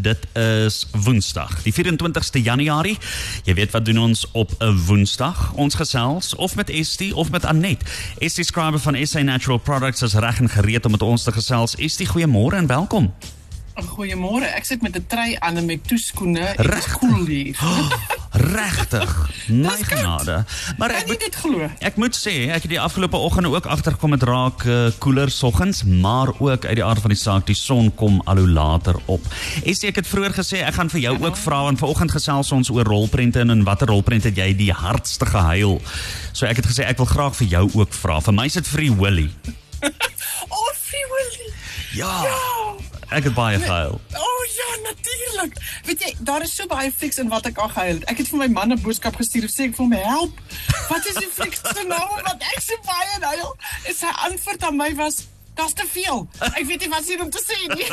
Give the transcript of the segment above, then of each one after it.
Dit is Woensdag, die 24ste Januarie. Jy weet wat doen ons op 'n Woensdag? Ons gesels of met Estie of met Anet. Estie skrywer van SA Natural Products is reg en gereed om met ons te gesels. Estie, goeiemôre en welkom. Goeiemôre. Ek sit met 'n trui aan en met toeskoene en dit is koel hier. Regtig. My genade. Maar Ek moet dit glo. Ek moet sê, ek het die afgelope oggende ook agtergekom dit raak uh, koeler soggens, maar ook uit die aard van die saak, die son kom al hoe later op. Is ek het vroeër gesê ek gaan vir jou ook vra want vanoggend gesels ons oor rolprente en in watter rolprent het jy die hardste gehuil? So ek het gesê ek wil graag vir jou ook vra. Vir my is dit Free Willy. Oh, Free Willy. Ja. Ek het baie gehuil. Oh ja, natuurlik. Weet jy, daar is so baie flieks in wat ek al gehuil het. Ek het vir my man 'n boodskap gestuur en sê ek wil my help. Wat is die flieks se naam wat ek so baie huil? En sy antwoord aan my was Daar's te veel. Ek weet nie wat hier om te sê nie.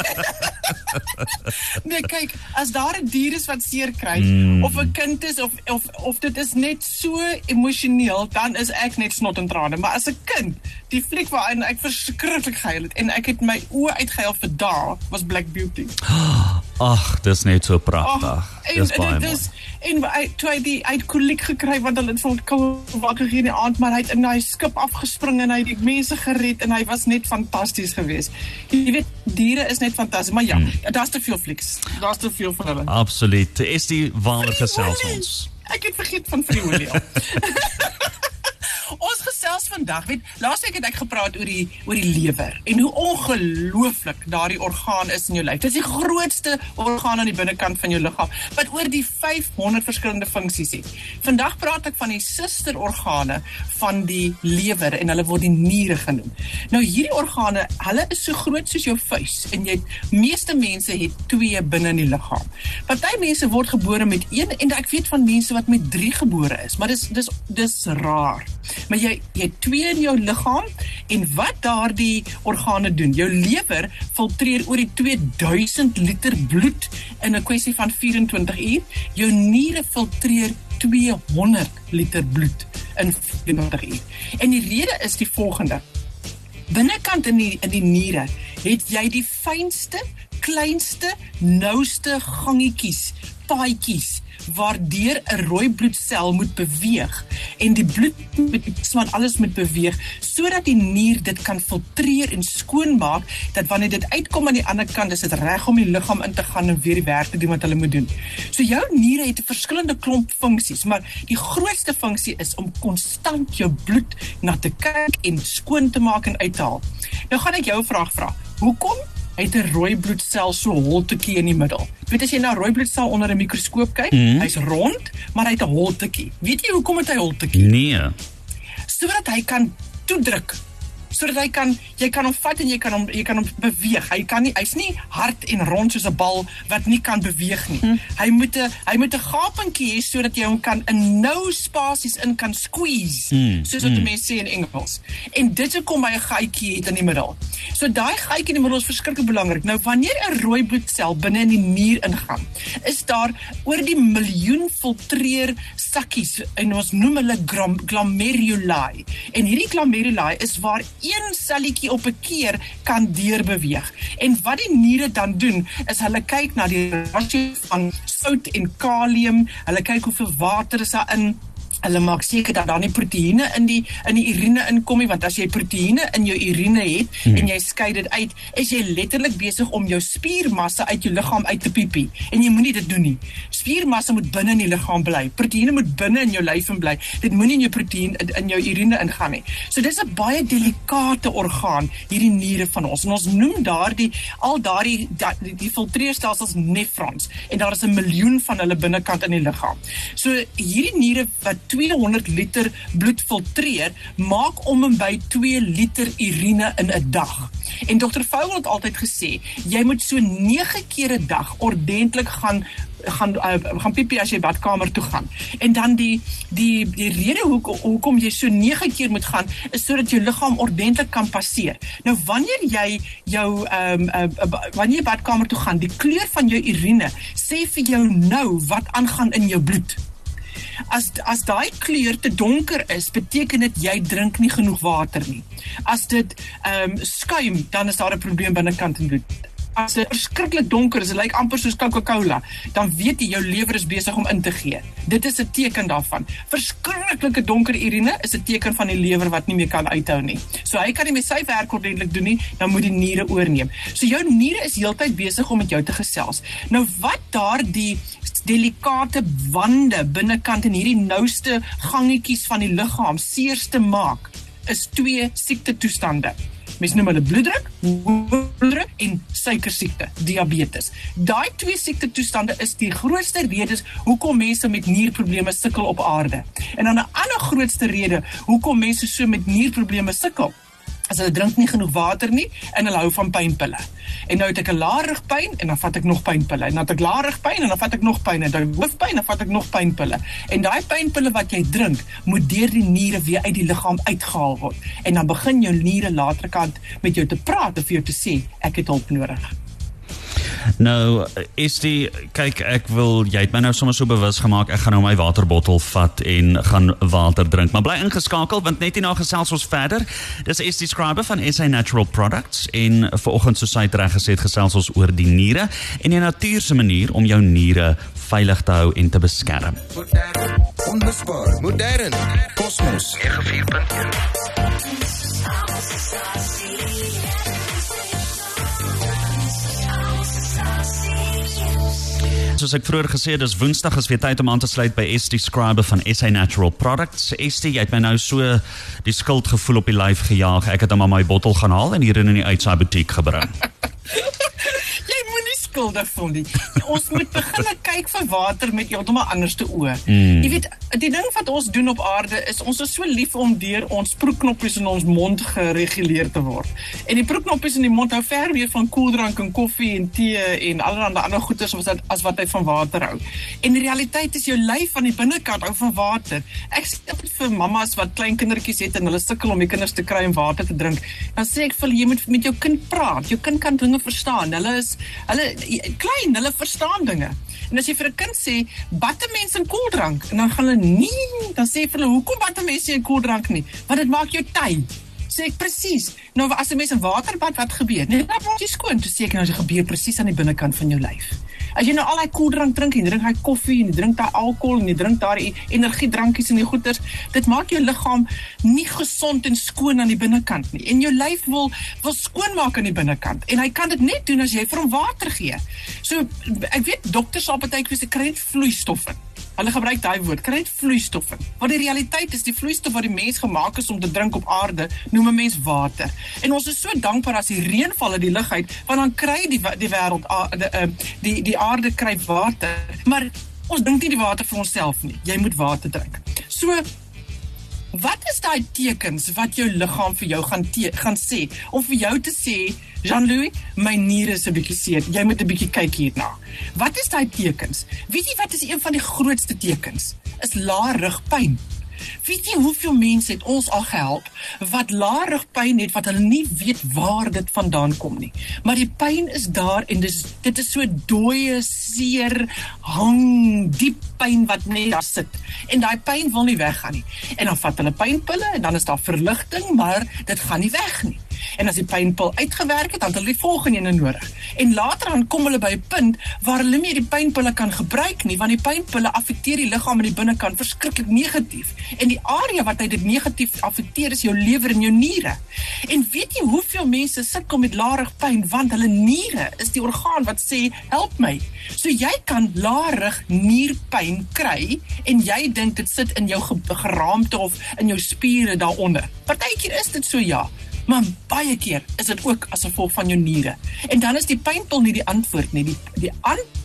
nee, kyk, as daar 'n dier is wat seer kry mm. of 'n kind is of of of dit is net so emosioneel, dan is ek net snot en trane. Maar as 'n kind, die fliek waarin ek verskriklik gehuil het en ek het my oë uitgehuil vir dae, was Black Beauty. Ag, dis net so pragtig. Dis baie mooi. en hy toe hy die uit koliek gekry want hulle het vir hom koue wakker gegee in die aand maar hy het in hy skip afgespring en hy het die mense gered en hy was net fantasties geweest. Jy weet diere is net fantasties maar ja, Hmm. daar's te veel flieks. Daar's te veel van hulle. Absoluut. Is die waar Free gesels Willy. ons? Ek het vergeet van Free Willy. Ons gesels vandag, weet, laasweek het ek gepraat oor die oor die lewer en hoe ongelooflik daardie orgaan is in jou lyf. Dit is die grootste orgaan aan die binnekant van jou liggaam wat oor die 500 verskillende funksies het. Vandag praat ek van die susterorgane van die lewer en hulle word die niere genoem. Nou hierdie organe, hulle is so groot soos jou vuis en jy meeste mense het twee binne in die liggaam. Party mense word gebore met een en ek weet van mense wat met 3 gebore is, maar dis dis dis raar. Maar jy jy twee in jou liggaam en wat daardie organe doen. Jou lewer filtreer oor die 2000 liter bloed in 'n kwessie van 24 uur. Jou niere filtreer 200 liter bloed in 24 uur. En die rede is die volgende. Binnekant in die in die niere het jy die fynste, kleinste, nouste gangetjies, paadjies waardeur 'n rooi bloedsel moet beweeg en die bloed moet smaan alles moet beweeg sodat die nier dit kan filtreer en skoonmaak dat wanneer dit uitkom aan die ander kant is dit reg om die liggaam in te gaan en weer die werk te doen wat hulle moet doen. So jou niere het 'n verskillende klomp funksies, maar die grootste funksie is om konstant jou bloed na te kyk en skoon te maak en uit te haal. Nou gaan ek jou 'n vraag vra. Hoekom het 'n rooi bloedsel so holtetjie in die middel. Weet as jy na 'n rooi bloedsel onder 'n mikroskoop kyk, mm -hmm. hy's rond, maar hy het 'n holtetjie. Weet jy hoekom het hy holtetjie? Nee. Sodat hy kan toedruk. Sodat hy kan jy kan hom vat en jy kan hom jy kan hom beweeg. Hy kan nie hy's nie hard en rond soos 'n bal wat nie kan beweeg nie. Mm. Hy moet 'n hy moet 'n gapentjie hê sodat jy hom kan in nou spasies in kan squeeze, mm. soos wat mm. mense sê in Engels. En dit is hoekom hy 'n gaatjie het in die middel. So daai gaatjie in die middel is verskriklik belangrik. Nou wanneer 'n rooi bloedsel binne in die nier ingaan, is daar oor die miljoen filtreer sakkies en ons noem hulle glomeruli. En hierdie glomeruli is waar een selletjie op 'n keer kan deurbeweeg. En wat die niere dan doen, is hulle kyk na die rasio van sout en kalium, hulle kyk hoeveel water is daar in Hulle maak seker dat daar nie proteïene in die in die urine inkom nie want as jy proteïene in jou urine het hmm. en jy skei dit uit, is jy letterlik besig om jou spiermassa uit jou liggaam uit te piepie en jy moenie dit doen nie. Spiermassa moet binne in die liggaam bly. Proteïene moet binne in jou lyf in bly. Dit moenie in jou proteïen in, in jou urine ingaan nie. So dis 'n baie delikate orgaan hierdie niere van ons en ons noem daardie al daardie da, die, die filtreerstelsels nefrons en daar is 'n miljoen van hulle binnekant in die liggaam. So hierdie niere wat 200 liter bloed filtreer, maak om en by 2 liter urine in 'n dag. En dokter Vogel het altyd gesê, jy moet so 9 keer 'n dag ordentlik gaan gaan uh, gaan piepie as jy badkamer toe gaan. En dan die die die rede hoekom hoekom jy so 9 keer moet gaan is sodat jou liggaam ordentlik kan passeer. Nou wanneer jy jou ehm um, uh, wanneer jy badkamer toe gaan, die kleur van jou urine sê vir jou nou wat aangaan in jou bloed. As as daai kleur te donker is, beteken dit jy drink nie genoeg water nie. As dit ehm um, skuim, dan is daar 'n probleem binnekant in bloed. as dit verskriklik donker is, dit lyk amper soos Coca-Cola, dan weet jy jou lewer is besig om in te gee. Dit is 'n teken daarvan. Verskriklike donker urine is 'n teken van die lewer wat nie meer kan uithou nie. So hy kan nie meer sy werk ordentlik doen nie, dan moet die niere oorneem. So jou niere is heeltyd besig om met jou te gesels. Nou wat daardie delikate wande binnekant in hierdie nouste gangetjies van die liggaam seerste maak, is twee siekte toestande. Mens noem hulle bloeddruk, bloeddruk en suikersiekte, diabetes. Daai twee siekte toestande is die grootste redes hoekom mense met nierprobleme sukkel op aarde. En dan 'n ander grootste rede hoekom mense so met nierprobleme sukkel as hulle drink nie genoeg water nie en hulle hou van pynpille. En nou het ek 'n laarigpyn en dan vat ek nog pynpille. En dan het ek laarigpyn en dan vat ek nog pyn en dan hoofpyn en dan vat ek nog pynpille. En daai pynpille wat jy drink, moet deur die niere weer uit die liggaam uitgehaal word. En dan begin jou niere laterkant met jou te praat of vir jou te sê ek het hulp nodig. Nou, is die kyk ek wil jy het my nou sommer so bewus gemaak ek gaan nou my waterbottel vat en gaan water drink. Maar bly ingeskakel want net hierna gesels ons verder. Dis is die skrywer van SA Natural Products en vanoggend soos hy reg gesê het gesels ons oor die niere en 'n natuurlike manier om jou niere veilig te hou en te beskerm. Onbespaar, modern, kosmos, 94.1. Soos ek vroeër gesê het, dis Woensdag is weer tyd om aan te sluit by ST Scribe van SA Natural Products. ST, jy het my nou so die skuldgevoel op die lyf gejaag. Ek het hom aan my bottel gaan haal en hier in die uitsaai butiek gebring. skuldig voel nie. Ons moet begin kyk vir water met heeltemal anderste oë. Mm. Jy weet, die ding wat ons doen op aarde is ons is so lief om deur ons proeknoppies in ons mond gereguleer te word. En die proeknoppies in die mond hou ver meer van koeldrank en koffie en tee en allerlei ander goeders as wat as wat hy van water hou. En die realiteit is jou lyf aan die binnekant hou van water. Ek sê dit vir mammas wat klein kindertjies het en hulle sukkel om die kinders te kry om water te drink. Dan sê ek vir hulle jy moet met jou kind praat. Jou kind kan dinge verstaan. Hulle is hulle klein, hulle verstaan dinge. En as jy vir 'n kind sê, "Batte mense in koeldrank," en dan gaan hulle nee, dan sê hulle, "Hoekom batte mense in koeldrank nie?" Want dit maak jou ty. Sê ek presies. Nou as 'n mens in water bad, wat gebeur? Nee, dan word jy skoon. Sê ek nou, dit gebeur presies aan die binnekant van jou lyf. As jy nou al daai koeldrank drink en drink hy koffie en drink daai alkohol en jy drink daai energiedrankies en die goeters, dit maak jou liggaam nie gesond en skoon aan die binnekant nie. En jou lyf wil wil skoonmaak aan die binnekant en hy kan dit net doen as jy vir hom water gee. So ek weet dokters sal baie keer sê kry net vloeistof in. Hulle gebruik daai woord, kry net vloeistof in. Want die realiteit is die vloeistof wat die mens gemaak is om te drink op aarde, noem 'n mens water. En ons is so dankbaar as die reën val uit die lug uit, want dan kry die die wêreld die, die die aarde kry water. Maar ons drink nie die water vir onsself nie. Jy moet water drink. So Wat is daai tekens wat jou liggaam vir jou gaan gaan sê om vir jou te sê Jean-Louis, my niere is 'n bietjie seer. Jy moet 'n bietjie kyk hierna. Wat is daai tekens? Weet jy wat is een van die grootste tekens? Is lae rugpyn. Weet jy hoeveel mense het ons al gehelp wat lae rugpyn het wat hulle nie weet waar dit vandaan kom nie. Maar die pyn is daar en dis dit is so dooie seer hang diep pyn wat net daar sit. En daai pyn wil nie weggaan nie. En dan vat hulle pynpille en dan is daar verligting, maar dit gaan nie weg nie. En as die pynpil uitgewerk het, dan het hulle die volgende een nodig. En later dan kom hulle by 'n punt waar hulle nie die pynpille kan gebruik nie, want die pynpille affekteer die liggaam aan die binnekant verskriklik negatief. En die area wat dit negatief affekteer is jou lewer en jou niere. En weet jy hoeveel mense sukkel met larig pyn want hulle niere is die orgaan wat sê help my. So jy kan larig nierpyn kry en jy dink dit sit in jou geraamte of in jou spiere daaronder. Partykeer is dit so ja. Maar baie keer is dit ook as gevolg van jou niere. En dan is die pynpil nie die antwoord nie. Die die antwoord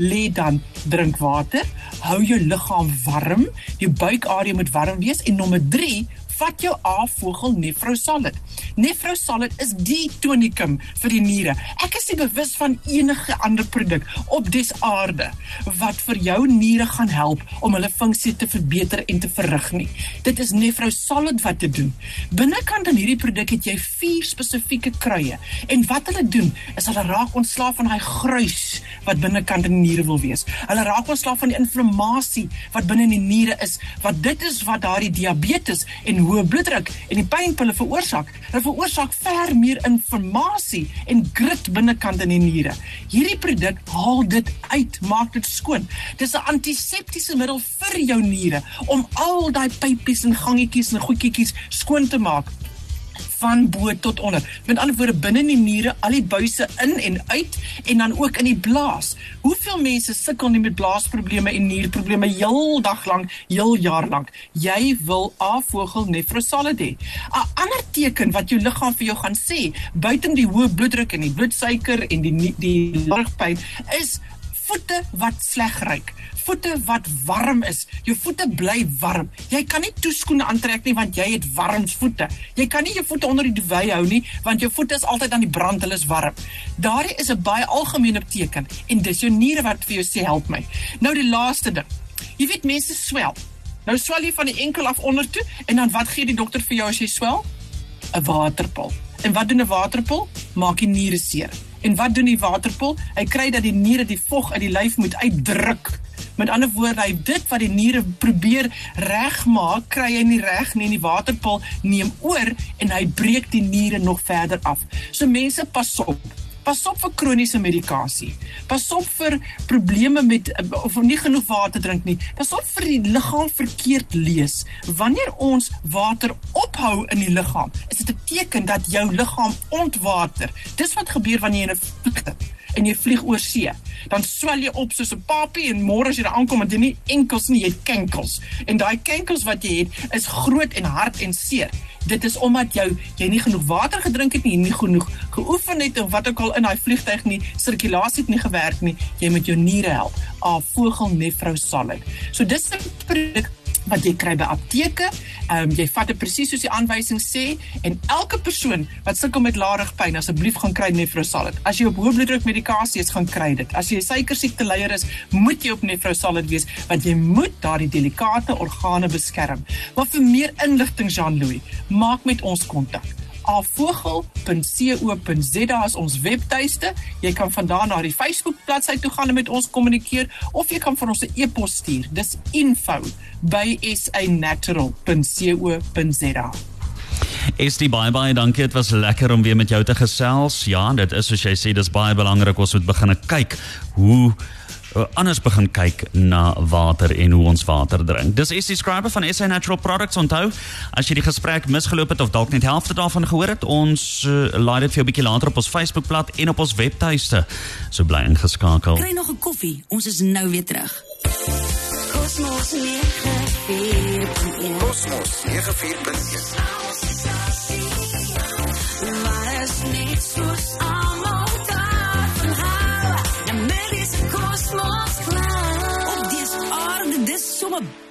lê dan drink water, hou jou liggaam warm, jou buikarea moet warm wees en nommer 3 vat jou A-vogel Nefrosalid. Nefrosalid is die tonikum vir die niere. Ek is nie bewus van enige ander produk op dis aarde wat vir jou niere gaan help om hulle funksie te verbeter en te verrig nie. Dit is Nefrosalid wat dit doen. Binnekant in hierdie produk het jy vier spesifieke kruie en wat hulle doen is hulle raak ontslaaf van daai gruis wat binnekant in die niere wil wees. Hulle raak ontslaaf van die inflammasie wat binne in die niere is, wat dit is wat daardie diabetes en hoë bloeddruk en die pynpille veroorsaak. Dit veroorsaak ver meer inflammasie en grit binnekant in die niere. Hierdie produk haal dit uit, maak dit skoon. Dis 'n antiseptiese middel vir jou niere om al daai pypies en gangetjies en goedjies skoon te maak van bo tot onder. Met ander woorde binne in die niere, al die buise in en uit en dan ook in die blaas. Hoeveel mense sukkel nie met blaasprobleme en nierprobleme heeldag lank, heel jaar lank. Jy wil avogel nefrosalid hê. 'n Ander teken wat jou liggaam vir jou gaan sê, buiten die hoë bloeddruk en die bloedsuiker en die die ligpyn is voete wat sleg ruik voete wat warm is. Jou voete bly warm. Jy kan nie toeskoene aantrek nie want jy het warm voete. Jy kan nie jou voete onder die duvet hou nie want jou voete is altyd aan die brand, hulle is warm. Daardie is 'n baie algemene teken en dis jou niere wat vir jou sê help my. Nou die laaste ding. Jy weet mense swel. Nou swel jy van die enkel af onder toe en dan wat gee die dokter vir jou as jy swel? 'n Waterpil. En wat doen 'n waterpil? Maak die niere seer. En wat doen die waterpil? Hy kry dat die niere die vog uit die lyf moet uitdruk Met ander woorde, hy dit wat die niere probeer regmaak, kry hy nie reg nie en die waterpil neem oor en hy breek die niere nog verder af. So mense pas op. Pas op vir kroniese medikasie. Pas op vir probleme met of nie genoeg water drink nie. Pas op vir die liggaam verkeerd lees. Wanneer ons water ophou in die liggaam, is dit 'n teken dat jou liggaam ontwater. Dis wat gebeur wanneer jy 'n vlieg en jy vlieg oor see dan swel jy op soos 'n papie en môre as jy daar aankom het jy nie enkels nie, jy het kenkels. En daai kenkels wat jy het is groot en hard en seer. Dit is omdat jou jy nie genoeg water gedrink het nie, nie genoeg geoefen het of wat ook al in daai vliegtyg nie, sirkulasie het nie gewerk nie. Jy moet jou niere help. A vogel nefrou salad. So dis 'n produk wat jy kry by apteke. Ehm um, jy vat dit presies soos die aanwysing sê en elke persoon wat sukkel met laarigpyn asseblief gaan kry nefrosalid. As jy op hoë bloeddruk medikasie is, gaan kry dit. As jy suiker siekte leier is, moet jy op nefrosalid wees want jy moet daardie delikate organe beskerm. Maar vir meer inligting Jean-Louis, maak met ons kontak avogel.co.za is ons webtuiste. Jy kan vandaan na die Facebook bladsy toe gaan en met ons kommunikeer of jy kan vir ons 'n e-pos stuur. Dis info@sanatural.co.za. Die baie baie dankie. Dit was lekker om weer met jou te gesels. Ja, dit is soos jy sê, dis baie belangrik ons moet begin kyk hoe anders begin kyk na water en hoe ons water drink. Dis is die skrywer van SA Natural Products onthou. As jy die gesprek misgeloop het of dalk net helfte daarvan gehoor het, ons uh, laai dit vir jou 'n bietjie later op ons Facebookblad en op ons webtuiste. So bly ingeskakel. Kry nog 'n koffie. Ons is nou weer terug. Kosmos 94.1 Kosmos 94.1 Maar is niet soos almal En